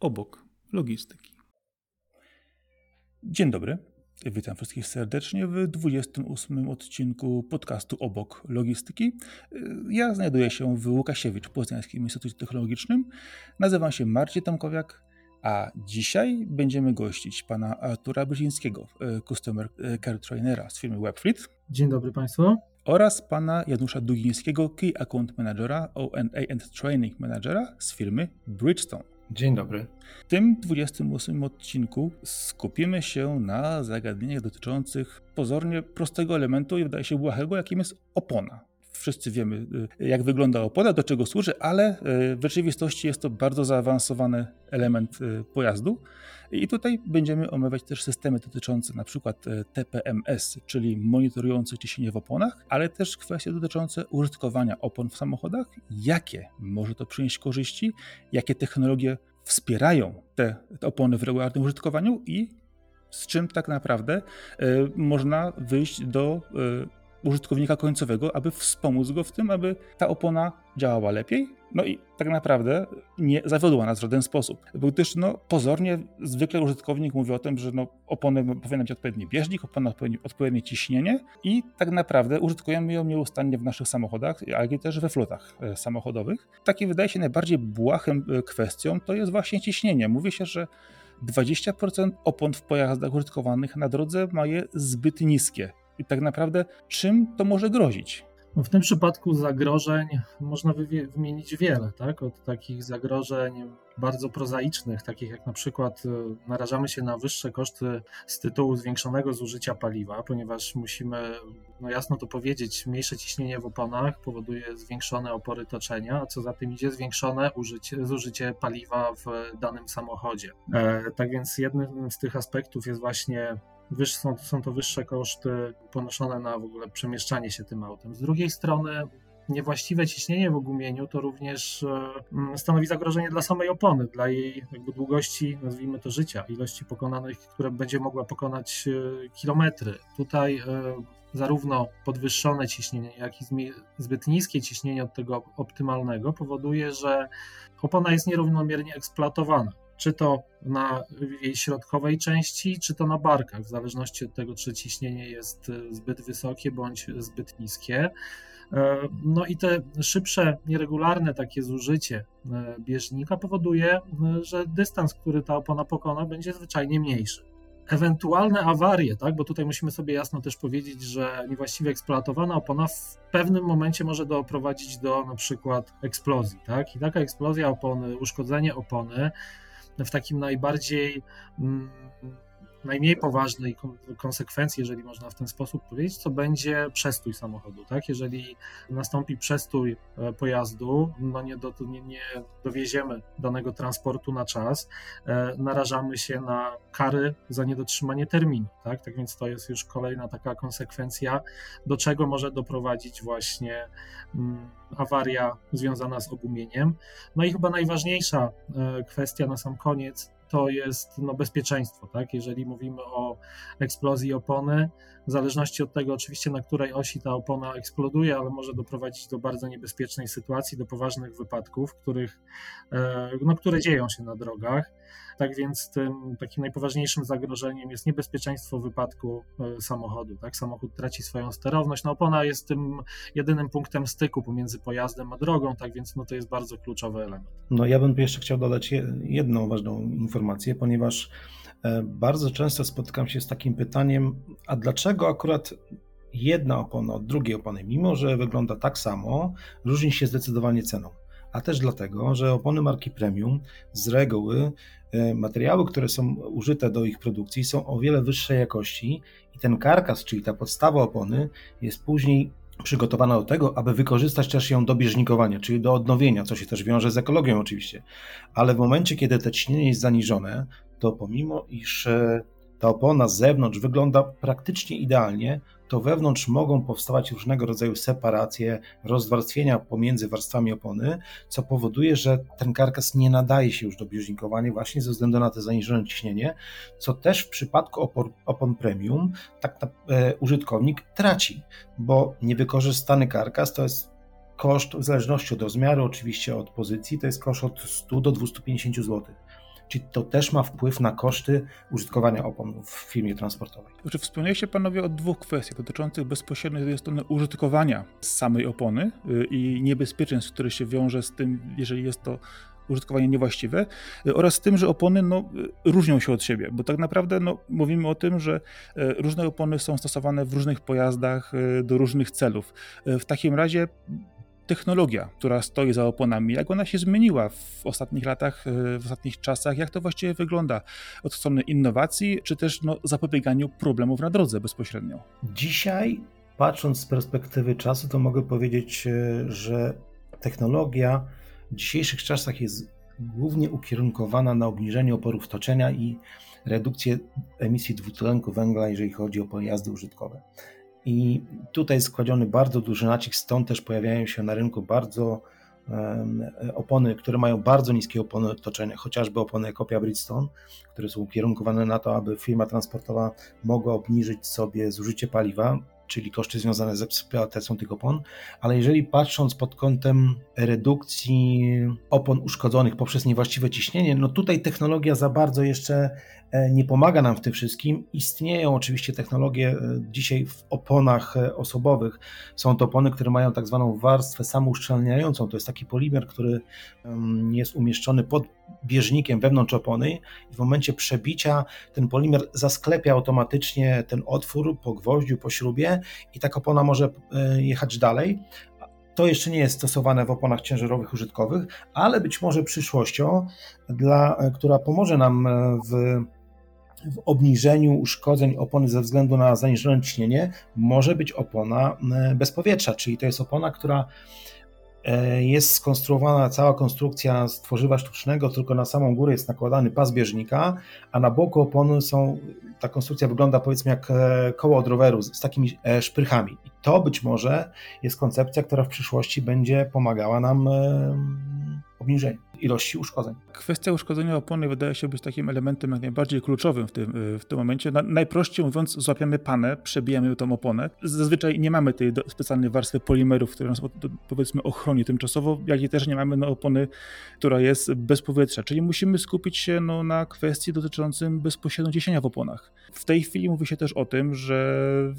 obok logistyki. Dzień dobry. Witam wszystkich serdecznie w 28 odcinku podcastu Obok Logistyki. Ja znajduję się w Łukasiewicz, w Poznańskim Instytucie Technologicznym. Nazywam się Marcin Tomkowiak, a dzisiaj będziemy gościć pana Artura Brzezińskiego, Customer Care Trainera z firmy Webfleet. Dzień dobry Państwu oraz pana Janusza Dugińskiego, Key Account Managera, O&A and Training Managera z firmy Bridgestone. Dzień dobry. W tym 28 odcinku skupimy się na zagadnieniach dotyczących pozornie prostego elementu i wydaje się błahego, jakim jest opona. Wszyscy wiemy, y, jak wygląda opona, do czego służy, ale y, w rzeczywistości jest to bardzo zaawansowany element y, pojazdu. I tutaj będziemy omawiać też systemy dotyczące na przykład TPMS, czyli monitorujące ciśnienie w oponach, ale też kwestie dotyczące użytkowania opon w samochodach, jakie może to przynieść korzyści, jakie technologie wspierają te, te opony w regularnym użytkowaniu? I z czym tak naprawdę y, można wyjść do y, użytkownika końcowego, aby wspomóc go w tym, aby ta opona działała lepiej. No i tak naprawdę nie zawiodła nas w żaden sposób. Był też no, pozornie, zwykle użytkownik mówi o tym, że no, opony powinna mieć odpowiedni bieżnik, opona odpowiednie, odpowiednie ciśnienie i tak naprawdę użytkujemy ją nieustannie w naszych samochodach, i też we flotach e, samochodowych. Taki wydaje się najbardziej błahym e, kwestią to jest właśnie ciśnienie. Mówi się, że 20% opon w pojazdach użytkowanych na drodze ma je zbyt niskie. I tak naprawdę czym to może grozić? No w tym przypadku zagrożeń można wymienić wiele, tak? Od takich zagrożeń bardzo prozaicznych, takich jak na przykład y, narażamy się na wyższe koszty z tytułu zwiększonego zużycia paliwa, ponieważ musimy no jasno to powiedzieć, mniejsze ciśnienie w oponach powoduje zwiększone opory toczenia, a co za tym idzie zwiększone użycie, zużycie paliwa w danym samochodzie. E, tak więc jednym z tych aspektów jest właśnie są, są to wyższe koszty ponoszone na w ogóle przemieszczanie się tym autem. Z drugiej strony niewłaściwe ciśnienie w ogumieniu to również e, stanowi zagrożenie dla samej opony, dla jej długości, nazwijmy to życia, ilości pokonanych, które będzie mogła pokonać e, kilometry. Tutaj e, zarówno podwyższone ciśnienie, jak i zbyt niskie ciśnienie od tego optymalnego powoduje, że opona jest nierównomiernie eksploatowana czy to na jej środkowej części, czy to na barkach, w zależności od tego, czy ciśnienie jest e, zbyt wysokie bądź zbyt niskie. E, no i te szybsze, nieregularne takie zużycie e, bieżnika powoduje, że dystans, który ta opona pokona, będzie zwyczajnie mniejszy. Ewentualne awarie, tak, bo tutaj musimy sobie jasno też powiedzieć, że niewłaściwie eksploatowana opona w pewnym momencie może doprowadzić do na przykład eksplozji, tak, i taka eksplozja opony, uszkodzenie opony w takim najbardziej mm, najmniej poważnej konsekwencji, jeżeli można w ten sposób powiedzieć, to będzie przestój samochodu. Tak? Jeżeli nastąpi przestój e, pojazdu, no nie, do, nie, nie dowieziemy danego transportu na czas, e, narażamy się na kary za niedotrzymanie terminu. Tak? tak więc to jest już kolejna taka konsekwencja, do czego może doprowadzić właśnie mm, awaria związana z ogumieniem. No i chyba najważniejsza e, kwestia na sam koniec to jest no, bezpieczeństwo. Tak? Jeżeli mówimy o eksplozji opony, w zależności od tego oczywiście na której osi ta opona eksploduje, ale może doprowadzić do bardzo niebezpiecznej sytuacji, do poważnych wypadków, których, e, no, które dzieją się na drogach. Tak więc tym takim najpoważniejszym zagrożeniem jest niebezpieczeństwo wypadku e, samochodu. Tak? Samochód traci swoją sterowność. No, opona jest tym jedynym punktem styku pomiędzy pojazdem a drogą, tak więc no, to jest bardzo kluczowy element. No ja bym jeszcze chciał dodać jedną ważną informację, ponieważ bardzo często spotykam się z takim pytaniem, a dlaczego akurat jedna opona od drugiej opony, mimo że wygląda tak samo, różni się zdecydowanie ceną a też dlatego, że opony marki premium z reguły e, materiały, które są użyte do ich produkcji są o wiele wyższej jakości i ten karkas, czyli ta podstawa opony jest później przygotowana do tego, aby wykorzystać też ją do bieżnikowania, czyli do odnowienia, co się też wiąże z ekologią oczywiście. Ale w momencie, kiedy to ciśnienie jest zaniżone, to pomimo iż e, ta opona z zewnątrz wygląda praktycznie idealnie, to wewnątrz mogą powstawać różnego rodzaju separacje, rozwarstwienia pomiędzy warstwami opony, co powoduje, że ten karkas nie nadaje się już do bieżnikowania właśnie ze względu na to zaniżone ciśnienie, co też w przypadku opor, opon premium tak na, e, użytkownik traci, bo niewykorzystany karkas to jest koszt w zależności od rozmiaru, oczywiście od pozycji, to jest koszt od 100 do 250 zł. Czy to też ma wpływ na koszty użytkowania opon w firmie transportowej? Znaczy, wspomnieliście panowie o dwóch kwestiach dotyczących bezpośrednio z strony użytkowania samej opony y, i niebezpieczeństw, które się wiąże z tym, jeżeli jest to użytkowanie niewłaściwe y, oraz z tym, że opony no, y, różnią się od siebie, bo tak naprawdę no, mówimy o tym, że różne opony są stosowane w różnych pojazdach do różnych celów. W takim razie technologia, która stoi za oponami, jak ona się zmieniła w ostatnich latach, e, w ostatnich czasach, jak to właściwie wygląda od strony innowacji, czy też no, zapobieganiu problemów na drodze bezpośrednio. Dzisiaj, patrząc z perspektywy czasu, to mogę powiedzieć, e, że technologia w dzisiejszych czasach jest głównie ukierunkowana na obniżenie oporów toczenia i redukcję emisji dwutlenku węgla, jeżeli chodzi o pojazdy użytkowe. I tutaj jest składziony bardzo duży nacisk, stąd też pojawiają się na rynku bardzo opony, które mają bardzo niskie opony otoczenia, chociażby opony kopia Bridgestone, które są ukierunkowane na to, aby firma transportowa mogła obniżyć sobie zużycie paliwa, czyli koszty związane z eksploatacją tych opon, ale jeżeli patrząc pod kątem redukcji opon uszkodzonych poprzez niewłaściwe ciśnienie, no tutaj technologia za bardzo jeszcze e, nie pomaga nam w tym wszystkim. Istnieją oczywiście technologie e, dzisiaj w oponach e, osobowych. Są to opony, które mają tak zwaną warstwę samouszczelniającą. To jest taki polimer, który jest umieszczony pod bieżnikiem wewnątrz opony i w momencie przebicia ten polimer zasklepia automatycznie ten otwór po gwoździu, po śrubie i ta opona może e, jechać dalej. To jeszcze nie jest stosowane w oponach ciężarowych użytkowych, ale być może przyszłością, dla, e, która pomoże nam e, w, w obniżeniu uszkodzeń opony ze względu na zaniżone ciśnienie, może być opona bez powietrza, czyli to jest opona, która jest skonstruowana cała konstrukcja z tworzywa sztucznego, tylko na samą górę jest nakładany pas bieżnika, a na boku opony są, ta konstrukcja wygląda powiedzmy jak e, koło od roweru z, z takimi e, szprychami. I to być może jest koncepcja, która w przyszłości będzie pomagała nam obniżeniu ilości uszkodzeń. Kwestia uszkodzenia opony wydaje się być takim elementem jak najbardziej kluczowym w tym, w tym momencie. Na, najprościej mówiąc, złapiamy panę, przebijamy tą oponę. Zazwyczaj nie mamy tej specjalnej warstwy polimerów, która nas powiedzmy ochroni tymczasowo, jak i też nie mamy no, opony, która jest bez powietrza. Czyli musimy skupić się no, na kwestii dotyczącym bezpośrednio ciśnienia w oponach. W tej chwili mówi się też o tym, że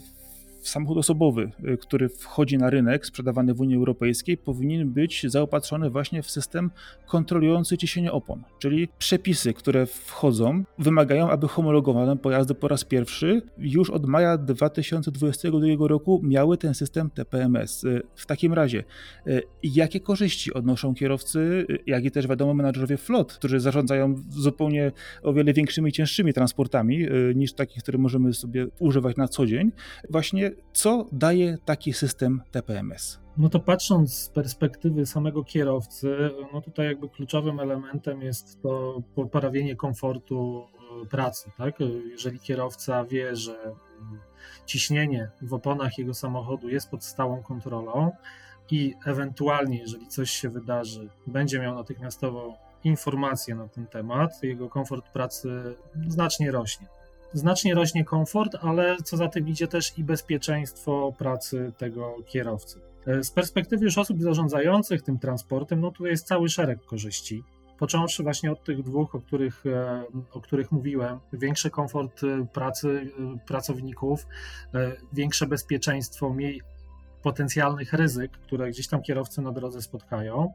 samochód osobowy, y, który wchodzi na rynek sprzedawany w Unii Europejskiej, powinien być zaopatrzony właśnie w system kontrolujący ciśnienie opon. Czyli przepisy, które wchodzą, wymagają, aby homologowane pojazdy po raz pierwszy już od maja 2022 roku miały ten system TPMS. Y, w takim razie, y, jakie korzyści odnoszą kierowcy, jak i też wiadomo menadżerowie flot, którzy zarządzają zupełnie o wiele większymi, cięższymi transportami niż takich, które możemy sobie używać na co dzień, właśnie co daje taki system TPMS? No to patrząc z perspektywy samego kierowcy, no tutaj jakby kluczowym elementem jest to poprawienie komfortu e, pracy, tak? Jeżeli kierowca wie, że mm, ciśnienie w oponach jego samochodu jest pod stałą kontrolą i ewentualnie, jeżeli coś się wydarzy, będzie miał natychmiastowo informację na ten temat, jego komfort pracy znacznie rośnie znacznie rośnie komfort, ale co za tym idzie też i bezpieczeństwo pracy tego kierowcy. E, z perspektywy już osób zarządzających tym transportem, no tu jest cały szereg korzyści. Począwszy właśnie od tych dwóch, o których, e, o których mówiłem, większy komfort e, pracy pracowników, większe bezpieczeństwo, mniej potencjalnych ryzyk, które gdzieś tam kierowcy na drodze spotkają.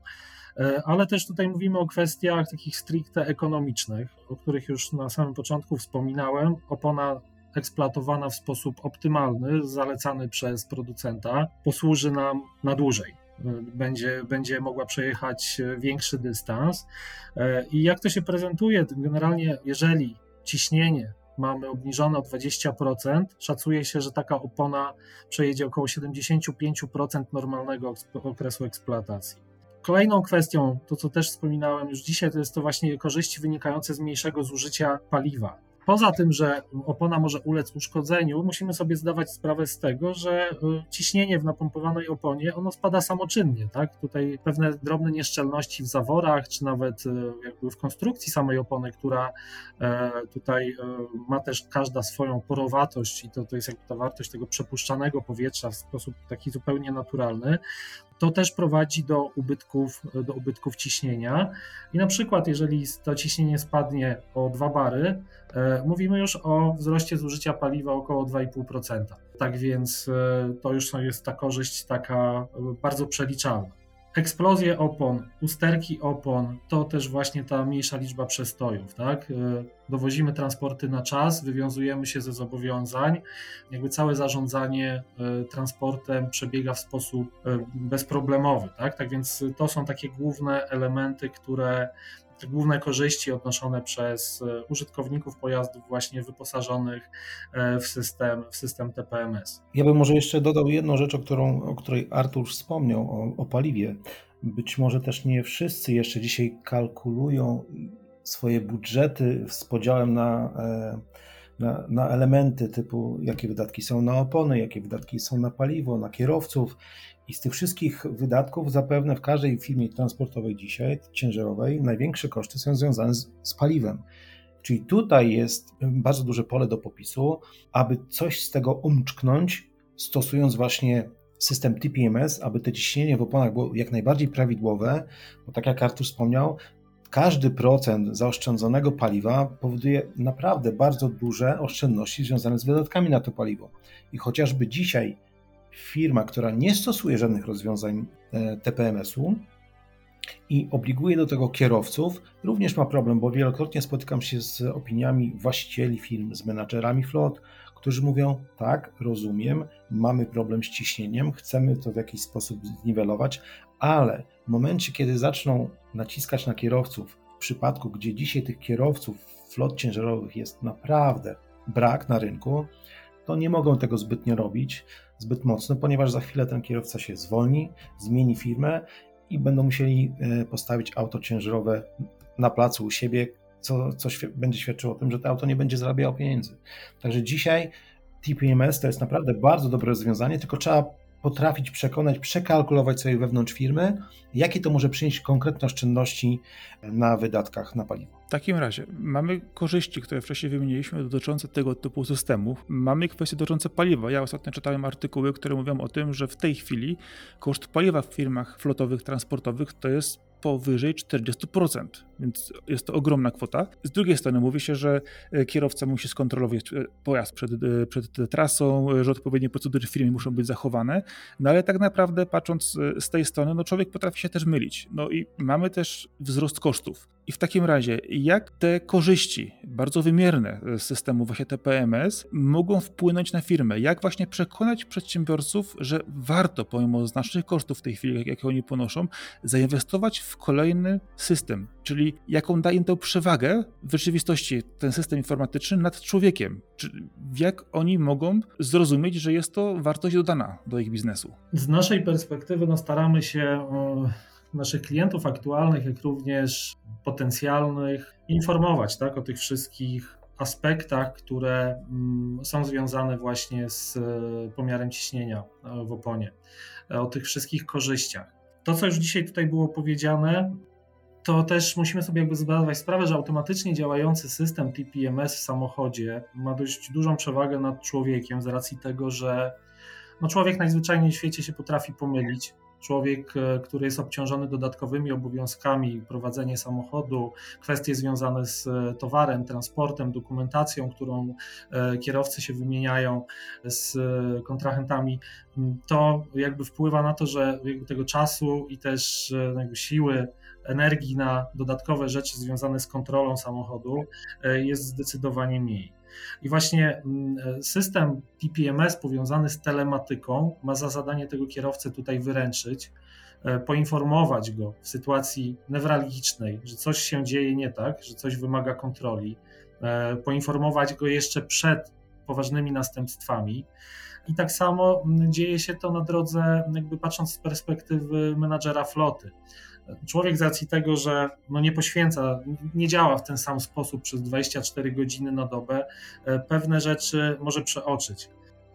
E, ale też tutaj mówimy o kwestiach takich stricte ekonomicznych, o których już na samym początku wspominałem. Opona eksploatowana w sposób optymalny, zalecany przez producenta, posłuży nam na dłużej. E, będzie, będzie mogła przejechać większy dystans. E, I jak to się prezentuje? Generalnie, jeżeli ciśnienie mamy obniżone o 20%, szacuje się, że taka opona przejedzie około 75% normalnego okresu eksploatacji. Kolejną kwestią, to co też wspominałem już dzisiaj, to jest to właśnie korzyści wynikające z mniejszego zużycia paliwa. Poza tym, że opona może ulec uszkodzeniu, musimy sobie zdawać sprawę z tego, że y, ciśnienie w napompowanej oponie ono spada samoczynnie. Tak? Tutaj pewne drobne nieszczelności w zaworach, czy nawet y, jakby w konstrukcji samej opony, która e, tutaj e, ma też każda swoją porowatość i to, to jest jakby ta wartość tego przepuszczanego powietrza w sposób taki zupełnie naturalny, to też prowadzi do ubytków, do ubytków ciśnienia. I na przykład, jeżeli to ciśnienie spadnie o 2 bary, e, mówimy już o wzroście zużycia paliwa około 2,5%. Tak więc e, to już jest ta korzyść taka bardzo przeliczalna. Eksplozje opon, usterki opon to też właśnie ta mniejsza liczba przestojów. Tak? E, dowozimy transporty na czas, wywiązujemy się ze zobowiązań, jakby całe zarządzanie e, transportem przebiega w sposób e, bezproblemowy. Tak? tak więc to są takie główne elementy, które główne korzyści odnoszone przez e, użytkowników pojazdów właśnie wyposażonych e, w system, w system TPMS. Ja bym może jeszcze dodał jedną rzecz, o, którą, o której Artur wspomniał, o, o paliwie. Być może też nie wszyscy jeszcze dzisiaj kalkulują swoje budżety z podziałem na, e, na, na, elementy typu jakie wydatki są na opony, jakie wydatki są na paliwo, na kierowców i z tych wszystkich wydatków zapewne w każdej firmie transportowej dzisiaj, ciężarowej, największe koszty są związane z, z paliwem. Czyli tutaj jest bardzo duże pole do popisu, aby coś z tego umczknąć, stosując właśnie system TPMS, aby te ciśnienie w oponach było jak najbardziej prawidłowe, bo tak jak Artur wspomniał, każdy procent zaoszczędzonego paliwa powoduje naprawdę bardzo duże oszczędności związane z wydatkami na to paliwo. I chociażby dzisiaj firma, która nie stosuje żadnych rozwiązań e, TPMS-u i obliguje do tego kierowców, również ma problem, bo wielokrotnie spotykam się z opiniami właścicieli firm, z menadżerami flot, którzy mówią: Tak, rozumiem, mamy problem z ciśnieniem, chcemy to w jakiś sposób zniwelować, ale w momencie, kiedy zaczną naciskać na kierowców, w przypadku, gdzie dzisiaj tych kierowców flot ciężarowych jest naprawdę brak na rynku, to nie mogą tego zbytnio robić, zbyt mocno, ponieważ za chwilę ten kierowca się zwolni, zmieni firmę i będą musieli e, postawić auto ciężarowe na placu u siebie, co, co będzie świadczyło o tym, że to auto nie będzie zarabiało pieniędzy. Także dzisiaj TPMS to jest naprawdę bardzo dobre rozwiązanie, tylko trzeba potrafić przekonać, przekalkulować sobie wewnątrz firmy, jakie to może przynieść konkretne oszczędności na wydatkach na paliwo. W takim razie mamy korzyści, które wcześniej wymieniliśmy dotyczące tego typu systemów. Mamy kwestie dotyczące paliwa. Ja ostatnio czytałem artykuły, które mówią o tym, że w tej chwili koszt paliwa w firmach flotowych, transportowych to jest powyżej 40%, więc jest to ogromna kwota. Z drugiej strony mówi się, że e, kierowca musi skontrolować e, pojazd przed, e, przed trasą, że odpowiednie procedury w firmie muszą być zachowane, no ale tak naprawdę patrząc z tej strony, no człowiek potrafi się też mylić. No i mamy też wzrost kosztów. I w takim razie, jak te korzyści, bardzo wymierne z systemu właśnie TPMS, mogą wpłynąć na firmę? Jak właśnie przekonać przedsiębiorców, że warto, pomimo znacznych kosztów w tej chwili, jakie oni ponoszą, zainwestować w kolejny system? Czyli jaką daje tę przewagę w rzeczywistości ten system informatyczny nad człowiekiem? Czy jak oni mogą zrozumieć, że jest to wartość dodana do ich biznesu? Z naszej perspektywy no, staramy się naszych klientów aktualnych, jak również potencjalnych, informować tak, o tych wszystkich aspektach, które mm, są związane właśnie z e, pomiarem ciśnienia e, w oponie, e, o tych wszystkich korzyściach. To, co już dzisiaj tutaj było powiedziane, to też musimy sobie jakby zdawać sprawę, że automatycznie działający system TPMS w samochodzie ma dość dużą przewagę nad człowiekiem z racji tego, że no człowiek najzwyczajniej w świecie się potrafi pomylić. Człowiek, e, który jest obciążony dodatkowymi obowiązkami, prowadzenie samochodu, kwestie związane z e, towarem, transportem, dokumentacją, którą e, kierowcy się wymieniają z kontrahentami, to jakby wpływa na to, że tego czasu i też jakby siły, energii na dodatkowe rzeczy związane z kontrolą samochodu jest zdecydowanie mniej. I właśnie mm, system TPMS powiązany z telematyką ma za zadanie tego kierowcę tutaj wyręczyć, e, poinformować go w sytuacji newralgicznej, że coś się dzieje nie tak, że coś wymaga kontroli, e, poinformować go jeszcze przed poważnymi następstwami. I tak samo mm, dzieje się to na drodze, jakby patrząc z perspektywy menadżera floty. Człowiek z racji tego, że no nie poświęca, nie działa w ten sam sposób przez 24 godziny na dobę, e, pewne rzeczy może przeoczyć.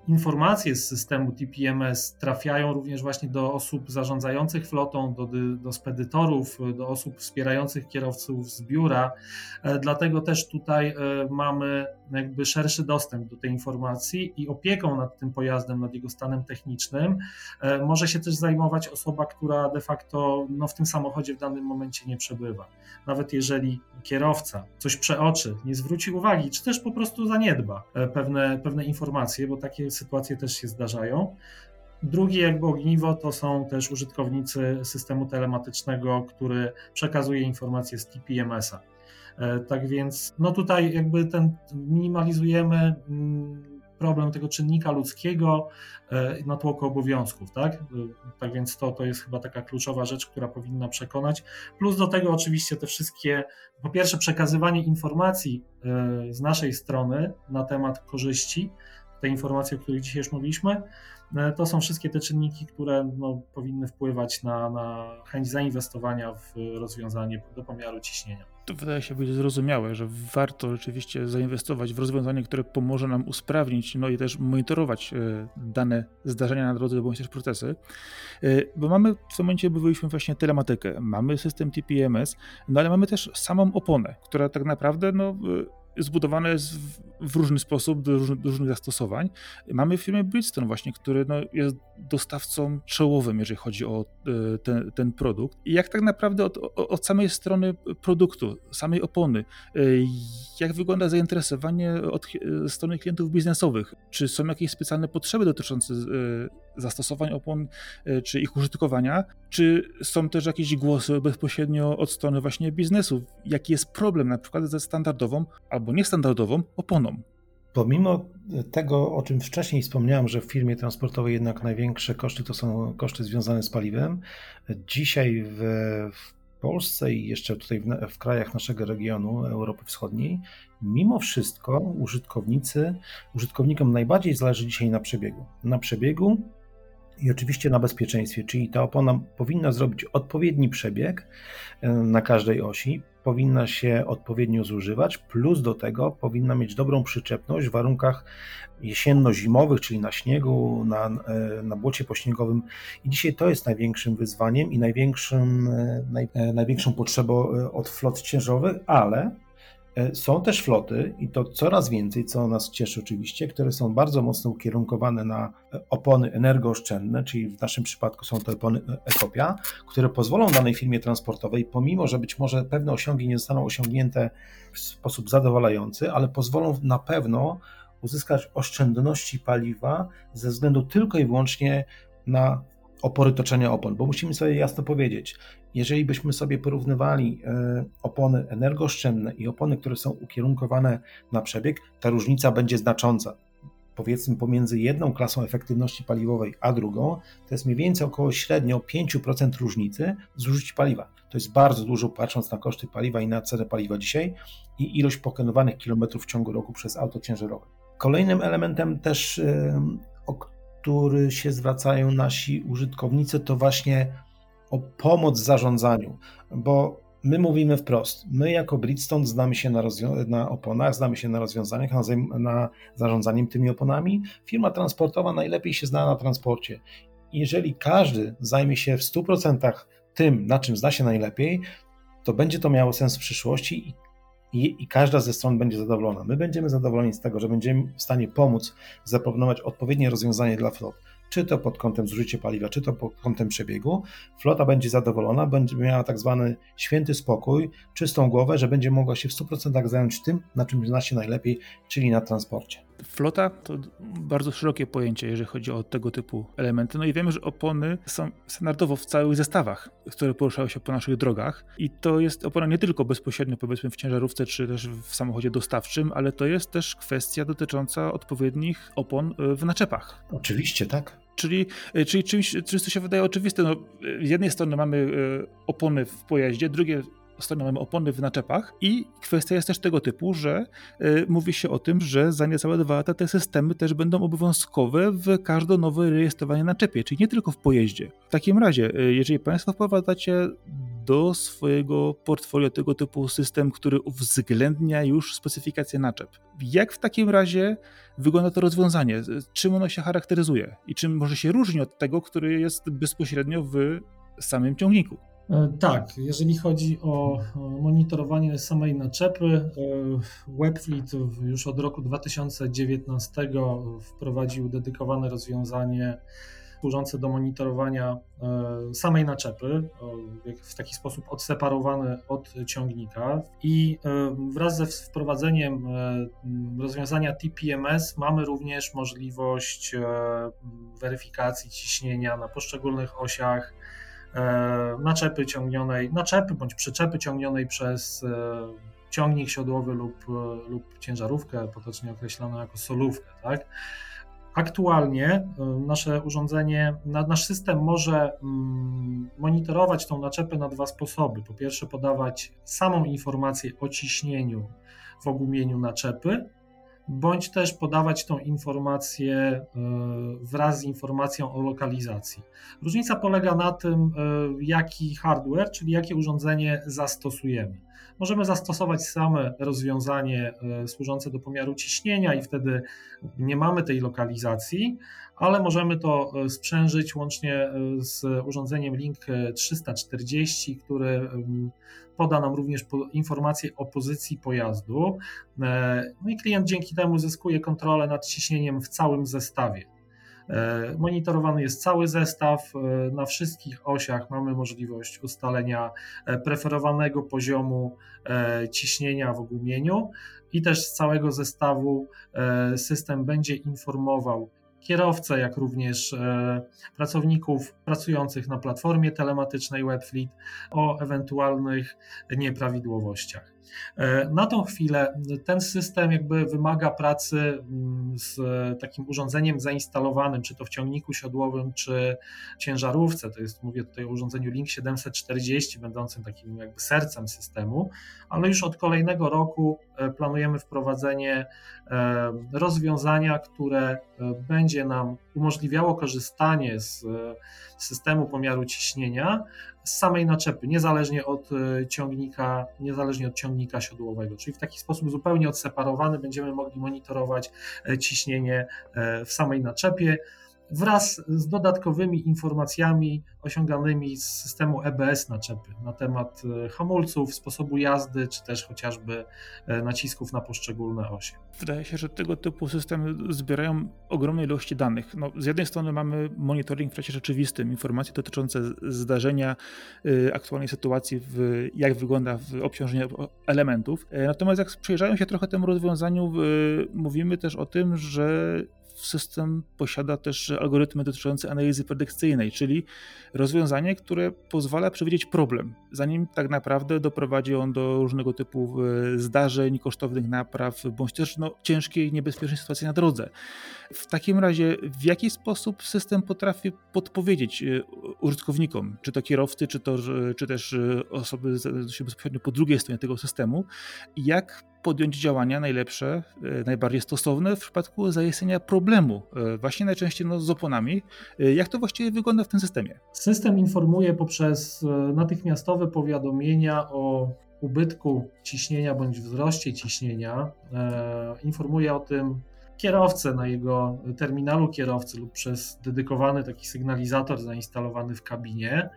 informacje z systemu TPMS trafiają również właśnie do osób zarządzających flotą, do, do spedytorów, do osób wspierających kierowców z biura. E, dlatego też tutaj e, mamy jakby szerszy dostęp do tej informacji i opieką nad tym pojazdem, nad jego stanem technicznym e, może się też zajmować osoba, która de facto no, w tym samochodzie w danym momencie nie przebywa. Nawet jeżeli kierowca coś przeoczy, nie zwróci uwagi, czy też po prostu zaniedba pewne, pewne informacje, bo takie sytuacje też się zdarzają. Drugie jakby ogniwo to są też użytkownicy systemu telematycznego, który przekazuje informacje z TPMS-a. E, tak więc no tutaj jakby ten minimalizujemy mm, problem tego czynnika ludzkiego e, na tłoku obowiązków, tak? E, tak więc to, to jest chyba taka kluczowa rzecz, która powinna przekonać. Plus do tego oczywiście te wszystkie, po pierwsze przekazywanie informacji z naszej strony na temat korzyści, te informacje, o których dzisiaj już mówiliśmy, to są wszystkie te czynniki, które no, powinny wpływać na, na chęć zainwestowania w rozwiązanie do pomiaru ciśnienia. To wydaje się być zrozumiałe, że warto rzeczywiście zainwestować w rozwiązanie, które pomoże nam usprawnić, no i też monitorować e, dane zdarzenia na drodze bądź też procesy, e, bo mamy w tym momencie byliśmy właśnie telematykę, mamy system TPMS, no ale mamy też samą oponę, która tak naprawdę no, zbudowane jest w, w różny sposób, do, różnych, do różnych zastosowań. Mamy firmę Bridgestone właśnie, który no, jest dostawcą czołowym, jeżeli chodzi o e, ten, ten produkt. I jak tak naprawdę od, od samej strony produktu, samej opony, e, jak wygląda zainteresowanie od strony klientów biznesowych? Czy są jakieś specjalne potrzeby dotyczące e, zastosowań opon, czy ich użytkowania? Czy są też jakieś głosy bezpośrednio od strony właśnie biznesu? Jaki jest problem na przykład ze standardową albo niestandardową oponą? Pomimo tego, o czym wcześniej wspomniałem, że w firmie transportowej jednak największe koszty to są koszty związane z paliwem, dzisiaj w, w Polsce i jeszcze tutaj w, w, krajach naszego regionu, Europy Wschodniej, mimo wszystko użytkownicy, użytkownikom najbardziej zależy dzisiaj na przebiegu. Na przebiegu i oczywiście na bezpieczeństwie, czyli ta opona powinna zrobić odpowiedni przebieg e, na każdej osi, powinna się odpowiednio zużywać, plus do tego powinna mieć dobrą przyczepność w warunkach jesienno-zimowych, czyli na śniegu, na, e, na błocie pośniegowym. I dzisiaj to jest największym wyzwaniem i największym, e, naj, największą potrzebą od flot ciężarowych, ale E, są też floty, i to coraz więcej, co nas cieszy oczywiście, które są bardzo mocno ukierunkowane na e, opony energooszczędne, czyli w naszym przypadku są to opony e, Ekopia, które pozwolą danej firmie transportowej, pomimo że być może pewne osiągi nie zostaną osiągnięte w sposób zadowalający, ale pozwolą na pewno uzyskać oszczędności paliwa ze względu tylko i wyłącznie na opory toczenia opon, bo musimy sobie jasno powiedzieć, jeżeli byśmy sobie porównywali e, opony energooszczędne i opony, które są ukierunkowane na przebieg, ta różnica będzie znacząca. Powiedzmy pomiędzy jedną klasą efektywności paliwowej a drugą, to jest mniej więcej około średnio 5% różnicy zużycia paliwa. To jest bardzo dużo, patrząc na koszty paliwa i na cenę paliwa dzisiaj i ilość pokonywanych kilometrów w ciągu roku przez auto ciężarowe. Kolejnym elementem też, e, o który się zwracają nasi użytkownicy, to właśnie o pomoc w zarządzaniu, bo my mówimy wprost, my jako Bridgestone znamy się na, na oponach, znamy się na rozwiązaniach, na, na tymi oponami. Firma transportowa najlepiej się zna na transporcie. Jeżeli każdy zajmie się w 100% tym, na czym zna się najlepiej, to będzie to miało sens w przyszłości i i, i, każda ze stron będzie zadowolona. My będziemy zadowoleni z tego, że będziemy w stanie pomóc zaproponować odpowiednie rozwiązanie dla flot czy to pod kątem zużycia paliwa, czy to pod kątem przebiegu, flota będzie zadowolona, będzie miała tak zwany święty spokój, czystą głowę, że będzie mogła się w 100% zająć tym, na czym zna się najlepiej, czyli na transporcie. Flota to bardzo szerokie pojęcie, jeżeli chodzi o tego typu elementy. No i wiemy, że opony są standardowo w całych zestawach, które poruszały się po naszych drogach. I to jest opona nie tylko bezpośrednio, powiedzmy, w ciężarówce czy też w samochodzie dostawczym, ale to jest też kwestia dotycząca odpowiednich opon w naczepach. Oczywiście, tak. Czyli, czyli czymś, czymś, co się wydaje oczywiste. No, z jednej strony mamy e, opony w pojeździe, drugie stronie mamy opony w naczepach i kwestia jest też tego typu, że y, mówi się o tym, że za niecałe dwa lata te systemy też będą obowiązkowe w każde nowe rejestrowanie naczepie, czyli nie tylko w pojeździe. W takim razie, y, jeżeli Państwo wprowadzacie do swojego portfolio tego typu system, który uwzględnia już specyfikację naczep. Jak w takim razie wygląda to rozwiązanie? Czym ono się charakteryzuje i czym może się różni od tego, który jest bezpośrednio w samym ciągniku? E, tak, jeżeli chodzi o monitorowanie samej naczepy, e, Webfleet już od roku 2019 wprowadził dedykowane rozwiązanie służące do monitorowania e, samej naczepy, w taki sposób odseparowany od ciągnika. I wraz ze wprowadzeniem rozwiązania TPMS mamy również możliwość weryfikacji ciśnienia na poszczególnych osiach naczepy ciągnionej, naczepy bądź przyczepy ciągnionej przez e, ciągnik siodłowy lub, e, lub ciężarówkę, potocznie określoną jako solówkę. Tak? Aktualnie nasze urządzenie, nasz system może mm, monitorować tą naczepę na dwa sposoby. Po pierwsze, podawać samą informację o ciśnieniu w ogumieniu naczepy, bądź też podawać tą informację e, wraz z informacją o lokalizacji. Różnica polega na tym, e, jaki hardware, czyli jakie urządzenie zastosujemy. Możemy zastosować same rozwiązanie e, służące do pomiaru ciśnienia i wtedy nie mamy tej lokalizacji, ale możemy to sprzężyć łącznie z urządzeniem Link 340, które poda nam również informacje o pozycji pojazdu. E, no i klient dzięki temu zyskuje kontrolę nad ciśnieniem w całym zestawie. E, monitorowany jest cały zestaw. E, na wszystkich osiach mamy możliwość ustalenia preferowanego poziomu ciśnienia w ogumieniu i też z całego zestawu system będzie informował kierowcę, jak również e, pracowników pracujących na platformie telematycznej Webfleet o ewentualnych nieprawidłowościach. E, na tą chwilę ten system jakby wymaga pracy mm, z takim urządzeniem zainstalowanym, czy to w ciągniku siodłowym, czy ciężarówce. To jest, mówię tutaj o urządzeniu Link 740, będącym takim jakby sercem systemu, ale już od kolejnego roku e, planujemy wprowadzenie e, rozwiązania, które będzie nam umożliwiało korzystanie z systemu pomiaru ciśnienia z samej naczepy, niezależnie od e, ciągnika, niezależnie od ciągnika siodłowego. Czyli w taki sposób zupełnie odseparowany będziemy mogli monitorować e, ciśnienie e, w samej naczepie wraz z dodatkowymi informacjami osiąganymi z systemu EBS naczepy na temat e, hamulców, sposobu jazdy, czy też chociażby e, nacisków na poszczególne osie. Wydaje się, że tego typu systemy zbierają ogromne ilości danych. No, z jednej strony mamy monitoring w czasie rzeczywistym, informacje dotyczące zdarzenia, e, aktualnej sytuacji, w, jak wygląda obciążenie elementów. Natomiast jak przyjrzają się trochę temu rozwiązaniu, mówimy też o tym, że system posiada też algorytmy dotyczące analizy predykcyjnej, czyli rozwiązanie, które pozwala przewidzieć problem, zanim tak naprawdę doprowadzi on do różnego typu e, zdarzeń, kosztownych napraw, bądź też no, ciężkiej, niebezpiecznej sytuacji na drodze. W takim razie, w jaki sposób system potrafi podpowiedzieć e, użytkownikom, czy to kierowcy, czy, to, czy też e, osoby bezpośrednio po drugiej stronie tego systemu, jak podjąć działania najlepsze, najbardziej stosowne w przypadku zaistnienia problemu, właśnie najczęściej no, z oponami. Jak to właściwie wygląda w tym systemie? System informuje poprzez e, natychmiastowe powiadomienia o ubytku ciśnienia bądź wzroście ciśnienia. E, informuje o tym kierowcę na jego terminalu kierowcy lub przez dedykowany taki sygnalizator zainstalowany w kabinie,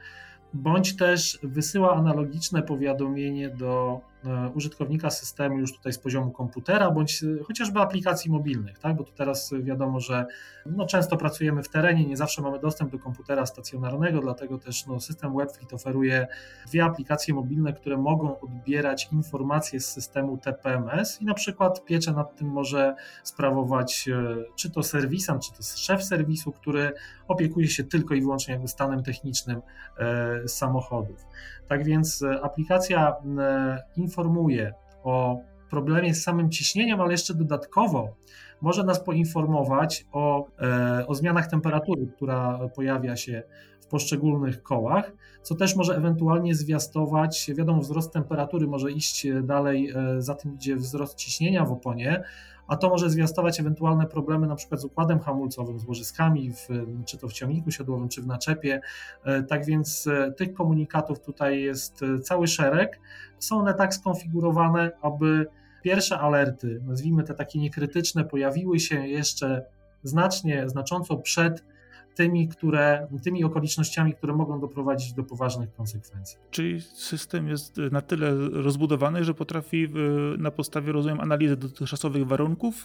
bądź też wysyła analogiczne powiadomienie do E, użytkownika systemu już tutaj z poziomu komputera, bądź e, chociażby aplikacji mobilnych, tak? bo tu teraz wiadomo, że no, często pracujemy w terenie, nie zawsze mamy dostęp do komputera stacjonarnego, dlatego też no, system WebFleet oferuje dwie aplikacje mobilne, które mogą odbierać informacje z systemu TPMS i na przykład pieczę nad tym może sprawować e, czy to serwisant, czy to szef serwisu, który opiekuje się tylko i wyłącznie jakby stanem technicznym samochodów. Tak więc aplikacja informuje o problemie z samym ciśnieniem, ale jeszcze dodatkowo może nas poinformować o, e, o zmianach temperatury, która pojawia się w poszczególnych kołach, co też może ewentualnie zwiastować, wiadomo, wzrost temperatury może iść dalej, e, za tym idzie wzrost ciśnienia w oponie, a to może zwiastować ewentualne problemy na przykład z układem hamulcowym, z łożyskami, w, czy to w ciągniku siodłowym, czy w naczepie. E, tak więc e, tych komunikatów tutaj jest e, cały szereg. Są one tak skonfigurowane, aby pierwsze alerty, nazwijmy te takie niekrytyczne, pojawiły się jeszcze znacznie, znacząco przed tymi, które, tymi okolicznościami, które mogą doprowadzić do poważnych konsekwencji. Czyli system jest na tyle rozbudowany, że potrafi na podstawie, rozumiem, analizy dotychczasowych warunków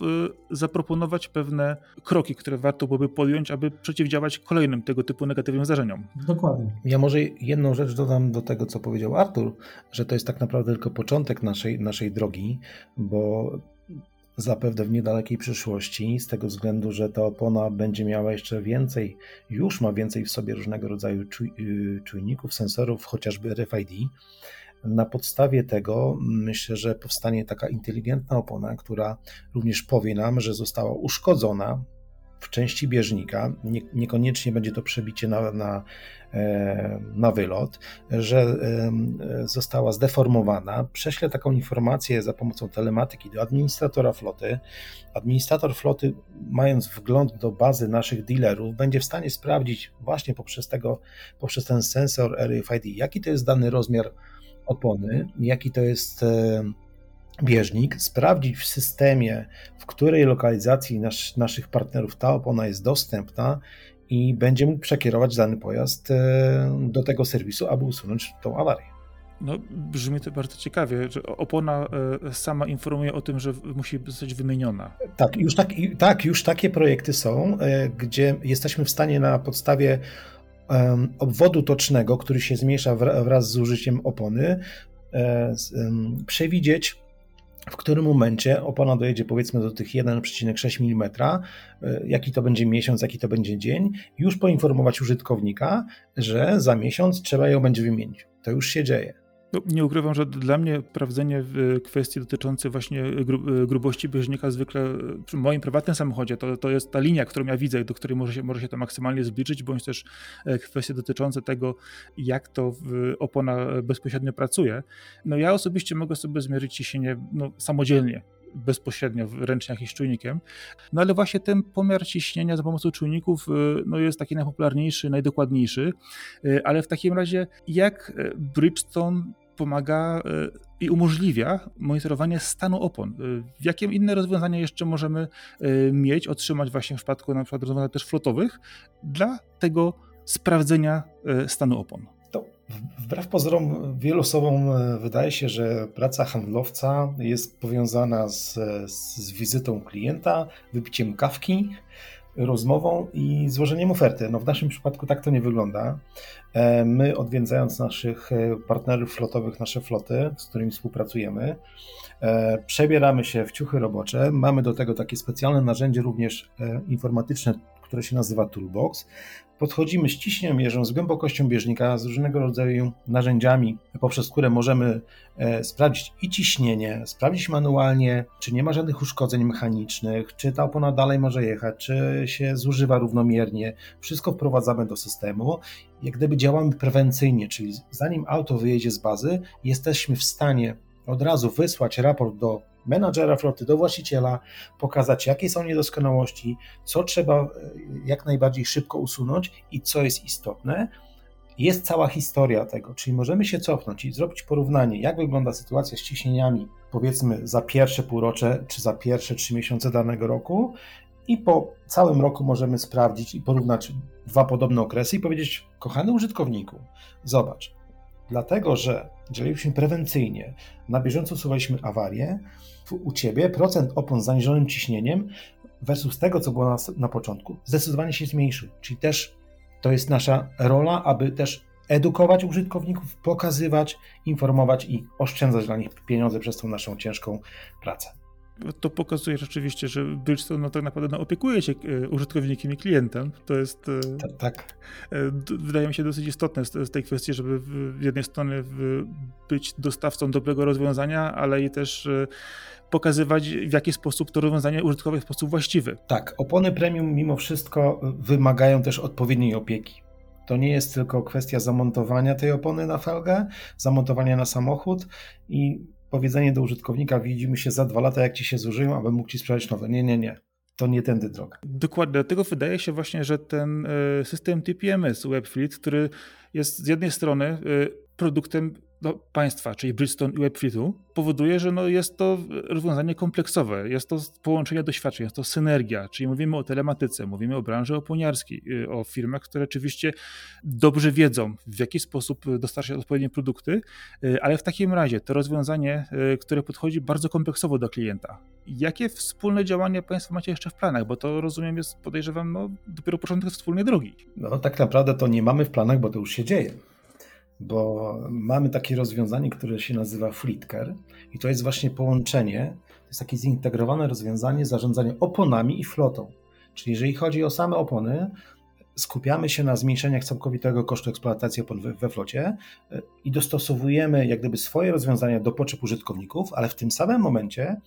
y, zaproponować pewne kroki, które warto byłoby podjąć, aby przeciwdziałać kolejnym tego typu negatywnym zdarzeniom. Dokładnie. Ja może jedną rzecz dodam do tego, co powiedział Artur, że to jest tak naprawdę tylko początek naszej, naszej drogi, bo zapewne w niedalekiej przyszłości, z tego względu, że ta opona będzie miała jeszcze więcej, już ma więcej w sobie różnego rodzaju y, czujników, sensorów, chociażby RFID. Na podstawie tego myślę, że powstanie taka inteligentna opona, która również powie nam, że została uszkodzona w części bieżnika, nie, niekoniecznie będzie to przebicie na, na, e, na wylot, że została zdeformowana, prześlę taką informację za pomocą telematyki do administratora floty. Administrator floty, mając wgląd do bazy naszych dealerów, będzie w stanie sprawdzić właśnie poprzez, tego, poprzez ten sensor RFID, jaki to jest dany rozmiar opony, jaki to jest bieżnik, sprawdzić w systemie, w której lokalizacji nasz, naszych partnerów ta opona jest dostępna i będzie mógł przekierować dany pojazd e, do tego serwisu, aby usunąć tą awarię. No, brzmi to bardzo ciekawie, że opona e, sama informuje o tym, że musi zostać wymieniona. Tak, już, tak, tak, już takie projekty są, e, gdzie jesteśmy w stanie na podstawie obwodu tocznego, który się zmniejsza wraz z użyciem opony, przewidzieć w którym momencie opona dojedzie powiedzmy do tych 1,6 mm, e, jaki to będzie miesiąc, jaki to będzie dzień, już poinformować użytkownika, że za miesiąc trzeba ją będzie wymienić. To już się dzieje. No, nie ukrywam, że dla mnie sprawdzenie kwestii dotyczących właśnie grubości bieżnika zwykle w moim prywatnym samochodzie to, to jest ta linia, którą ja widzę, do której może się, może się to maksymalnie zbliżyć, bądź też e, kwestie dotyczące tego, jak to opona bezpośrednio pracuje. No ja osobiście mogę sobie zmierzyć ciśnienie no, samodzielnie bezpośrednio ręcznie jakimś czujnikiem. No ale właśnie ten pomiar ciśnienia za pomocą czujników y, no, jest taki najpopularniejszy, najdokładniejszy. Y, ale w takim razie, jak y, Bridgestone pomaga i umożliwia monitorowanie stanu opon. Jakie inne rozwiązania jeszcze możemy mieć, otrzymać właśnie w przypadku na przykład rozwiązań też flotowych dla tego sprawdzenia stanu opon? Wbrew pozorom, wielu osobom e, wydaje się, że praca handlowca jest powiązana z, z wizytą klienta, wypiciem kawki, rozmową i złożeniem oferty. No w naszym przypadku tak to nie wygląda. E, my odwiedzając naszych e, partnerów flotowych, nasze floty, z którymi współpracujemy, przebieramy się w ciuchy robocze. Mamy do tego takie specjalne narzędzie również informatyczne, które się nazywa Toolbox. Podchodzimy ściśle mierzą z głębokością bieżnika, z różnego rodzaju narzędziami, poprzez które możemy e, sprawdzić i ciśnienie, sprawdzić manualnie, czy nie ma żadnych uszkodzeń mechanicznych, czy ta opona dalej może jechać, czy się zużywa równomiernie. Wszystko wprowadzamy do systemu. Jak gdyby działamy prewencyjnie, czyli zanim auto wyjedzie z bazy, jesteśmy w stanie od razu wysłać raport do menadżera floty, do właściciela, pokazać jakie są niedoskonałości, co trzeba e, jak najbardziej szybko usunąć i co jest istotne. Jest cała historia tego, czyli możemy się cofnąć i zrobić porównanie, jak wygląda sytuacja z ciśnieniami, powiedzmy za pierwsze półrocze czy za pierwsze trzy miesiące danego roku, i po całym roku możemy sprawdzić i porównać dwa podobne okresy i powiedzieć: Kochany użytkowniku, zobacz, dlatego że działaliśmy prewencyjnie, na bieżąco usuwaliśmy awarie, u Ciebie procent opon z zaniżonym ciśnieniem versus tego, co było na, na początku, zdecydowanie się zmniejszył. Czyli też to jest nasza rola, aby też edukować użytkowników, pokazywać, informować i oszczędzać dla nich pieniądze przez tą naszą ciężką pracę. To pokazuje rzeczywiście, że Bridgestone no, tak naprawdę no, opiekuje się e, użytkownikiem i klientem. To jest, tak, tak. wydaje mi się, dosyć istotne z, z tej kwestii, żeby z jednej strony być dostawcą dobrego rozwiązania, ale i też pokazywać, w jaki sposób to rozwiązanie użytkowe w sposób właściwy. Tak, opony premium mimo wszystko wymagają też odpowiedniej opieki. To nie jest tylko kwestia zamontowania tej opony na felgę, zamontowania na samochód i powiedzenie do użytkownika, widzimy się za dwa lata, jak ci się zużyją, aby mógł ci sprzedać nowe. Nie, nie, nie. To nie tędy droga. Dokładnie, dlatego wydaje się właśnie, że ten e, system TPMS WebFleet, który jest z jednej strony e, produktem no, państwa, czyli Bridgestone i WebFleetu, powoduje, że no, jest to rozwiązanie kompleksowe, jest to połączenie doświadczeń, jest to synergia, czyli mówimy o telematyce, mówimy o branży oponiarskiej, y, o firmach, które oczywiście dobrze wiedzą, w jaki sposób dostarczać odpowiednie produkty, y, ale w takim razie to rozwiązanie, y, które podchodzi bardzo kompleksowo do klienta. Jakie wspólne działania Państwo macie jeszcze w planach? Bo to rozumiem jest, podejrzewam, no, dopiero początek wspólnej drogi. No tak naprawdę to nie mamy w planach, bo to już się dzieje bo mamy takie rozwiązanie, które się nazywa Fleetcar i to jest właśnie połączenie, to jest takie zintegrowane rozwiązanie zarządzania oponami i flotą. Czyli jeżeli chodzi o same opony, skupiamy się na zmniejszeniach całkowitego kosztu eksploatacji opon we, we flocie e, i dostosowujemy jak gdyby swoje rozwiązania do potrzeb użytkowników, ale w tym samym momencie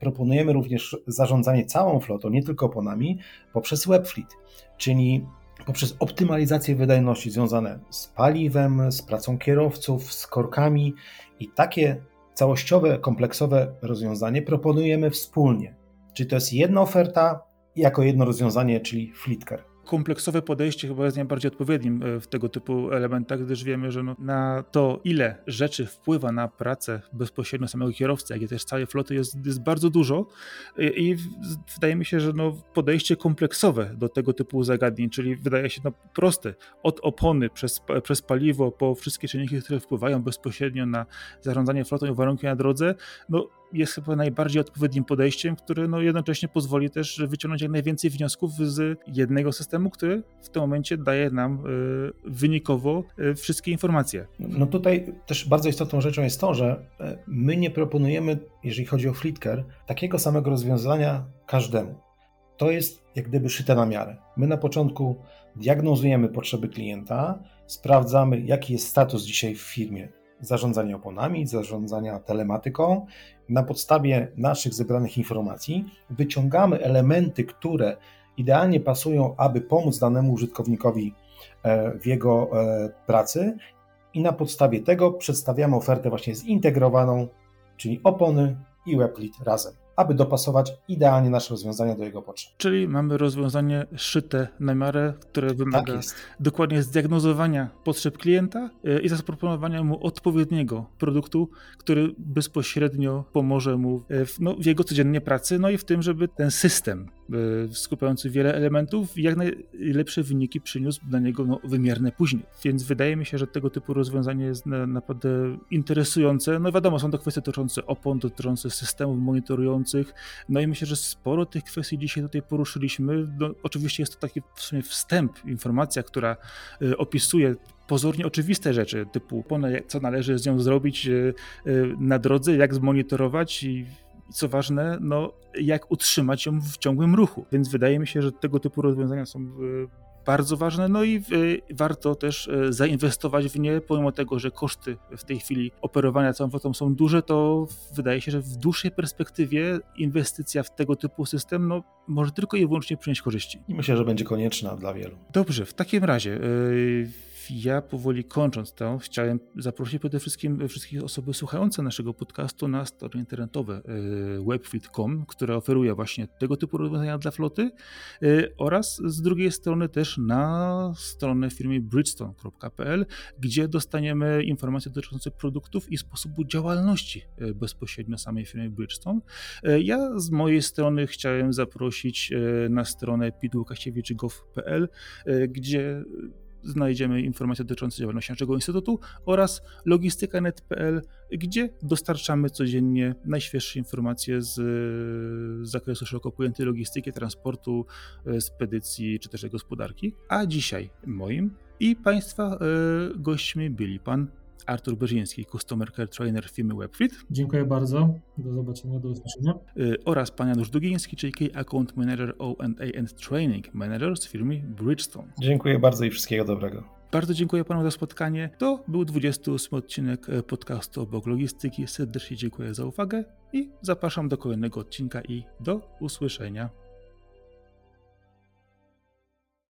proponujemy również zarządzanie całą flotą, nie tylko oponami, poprzez WebFleet, czyli poprzez optymalizację wydajności związane z paliwem, z pracą kierowców, z korkami i takie całościowe, kompleksowe rozwiązanie proponujemy wspólnie. Czyli to jest jedna oferta jako jedno rozwiązanie, czyli Fleetcar kompleksowe podejście chyba jest najbardziej odpowiednim e, w tego typu elementach, gdyż wiemy, że no, na to, ile rzeczy wpływa na pracę bezpośrednio samego kierowcy, jak i też całej floty, jest, jest bardzo dużo. I, wydaje mi się, że no, podejście kompleksowe do tego typu zagadnień, czyli wydaje się no, proste, od opony przez, przez paliwo po wszystkie czynniki, które wpływają bezpośrednio na zarządzanie flotą i warunki na drodze, no jest chyba najbardziej odpowiednim podejściem, które no jednocześnie pozwoli też wyciągnąć jak najwięcej wniosków z jednego systemu, który w tym momencie daje nam y, wynikowo y, wszystkie informacje. No tutaj też bardzo istotną rzeczą jest to, że e, my nie proponujemy, jeżeli chodzi o Fleetcar, takiego samego rozwiązania każdemu. To jest jak gdyby szyte na miarę. My na początku diagnozujemy potrzeby klienta, sprawdzamy, jaki jest status dzisiaj w firmie zarządzania oponami, zarządzania telematyką. Na podstawie naszych zebranych informacji wyciągamy elementy, które idealnie pasują, aby pomóc danemu użytkownikowi e, w jego e, pracy, i na podstawie tego przedstawiamy ofertę właśnie zintegrowaną, czyli opony i WebLead razem aby dopasować idealnie nasze rozwiązania do jego potrzeb. Czyli mamy rozwiązanie szyte na miarę, które wymaga tak dokładnie zdiagnozowania potrzeb klienta e, i zaproponowania mu odpowiedniego produktu, który bezpośrednio pomoże mu w, no, w jego codziennej pracy, no i w tym, żeby ten system e, skupiający wiele elementów jak najlepsze wyniki przyniósł dla niego no, wymierne później. Więc wydaje mi się, że tego typu rozwiązanie jest naprawdę interesujące. No wiadomo, są to kwestie dotyczące opon, dotyczące systemów monitorujących, no i myślę, że sporo tych kwestii dzisiaj tutaj poruszyliśmy. No, oczywiście jest to taki w sumie wstęp, informacja, która y, opisuje pozornie oczywiste rzeczy, typu co należy z nią zrobić y, y, na drodze, jak zmonitorować i co ważne, no, jak utrzymać ją w ciągłym ruchu. Więc wydaje mi się, że tego typu rozwiązania są bardzo ważne, no i y, warto też y, zainwestować w nie, pomimo tego, że koszty w tej chwili operowania całą flotą są duże, to wydaje się, że w dłuższej perspektywie inwestycja w tego typu system no, może tylko i wyłącznie przynieść korzyści. I myślę, że będzie konieczna dla wielu. Dobrze, w takim razie... Yy ja powoli kończąc to, chciałem zaprosić przede wszystkim wszystkich osoby słuchające naszego podcastu na strony internetowe e, webfit.com, która oferuje właśnie tego typu rozwiązania dla floty e, oraz z drugiej strony też na stronę firmy bridgestone.pl, gdzie dostaniemy informacje dotyczące produktów i sposobu działalności e, bezpośrednio samej firmy Bridgestone. Ja z mojej strony chciałem zaprosić na stronę pidłukasiewicz.gov.pl, gdzie znajdziemy informacje dotyczące działalności naszego instytutu oraz logistyka.net.pl, gdzie dostarczamy codziennie najświeższe informacje z, zakresu szeroko pojętej logistyki, transportu, e, spedycji czy też gospodarki. A dzisiaj moim i Państwa e, gośćmi byli Pan Artur Berziński, Customer Care Trainer firmy WebFit Dziękuję bardzo. Do zobaczenia, do usłyszenia. y, oraz pan Janusz Dugiński, czyli Key Account Manager O&A and Training Manager z firmy Bridgestone. Dziękuję bardzo i wszystkiego dobrego. Bardzo dziękuję panu za spotkanie. To był 28 odcinek e, podcastu obok logistyki. Serdecznie dziękuję za uwagę i zapraszam do kolejnego odcinka i do usłyszenia.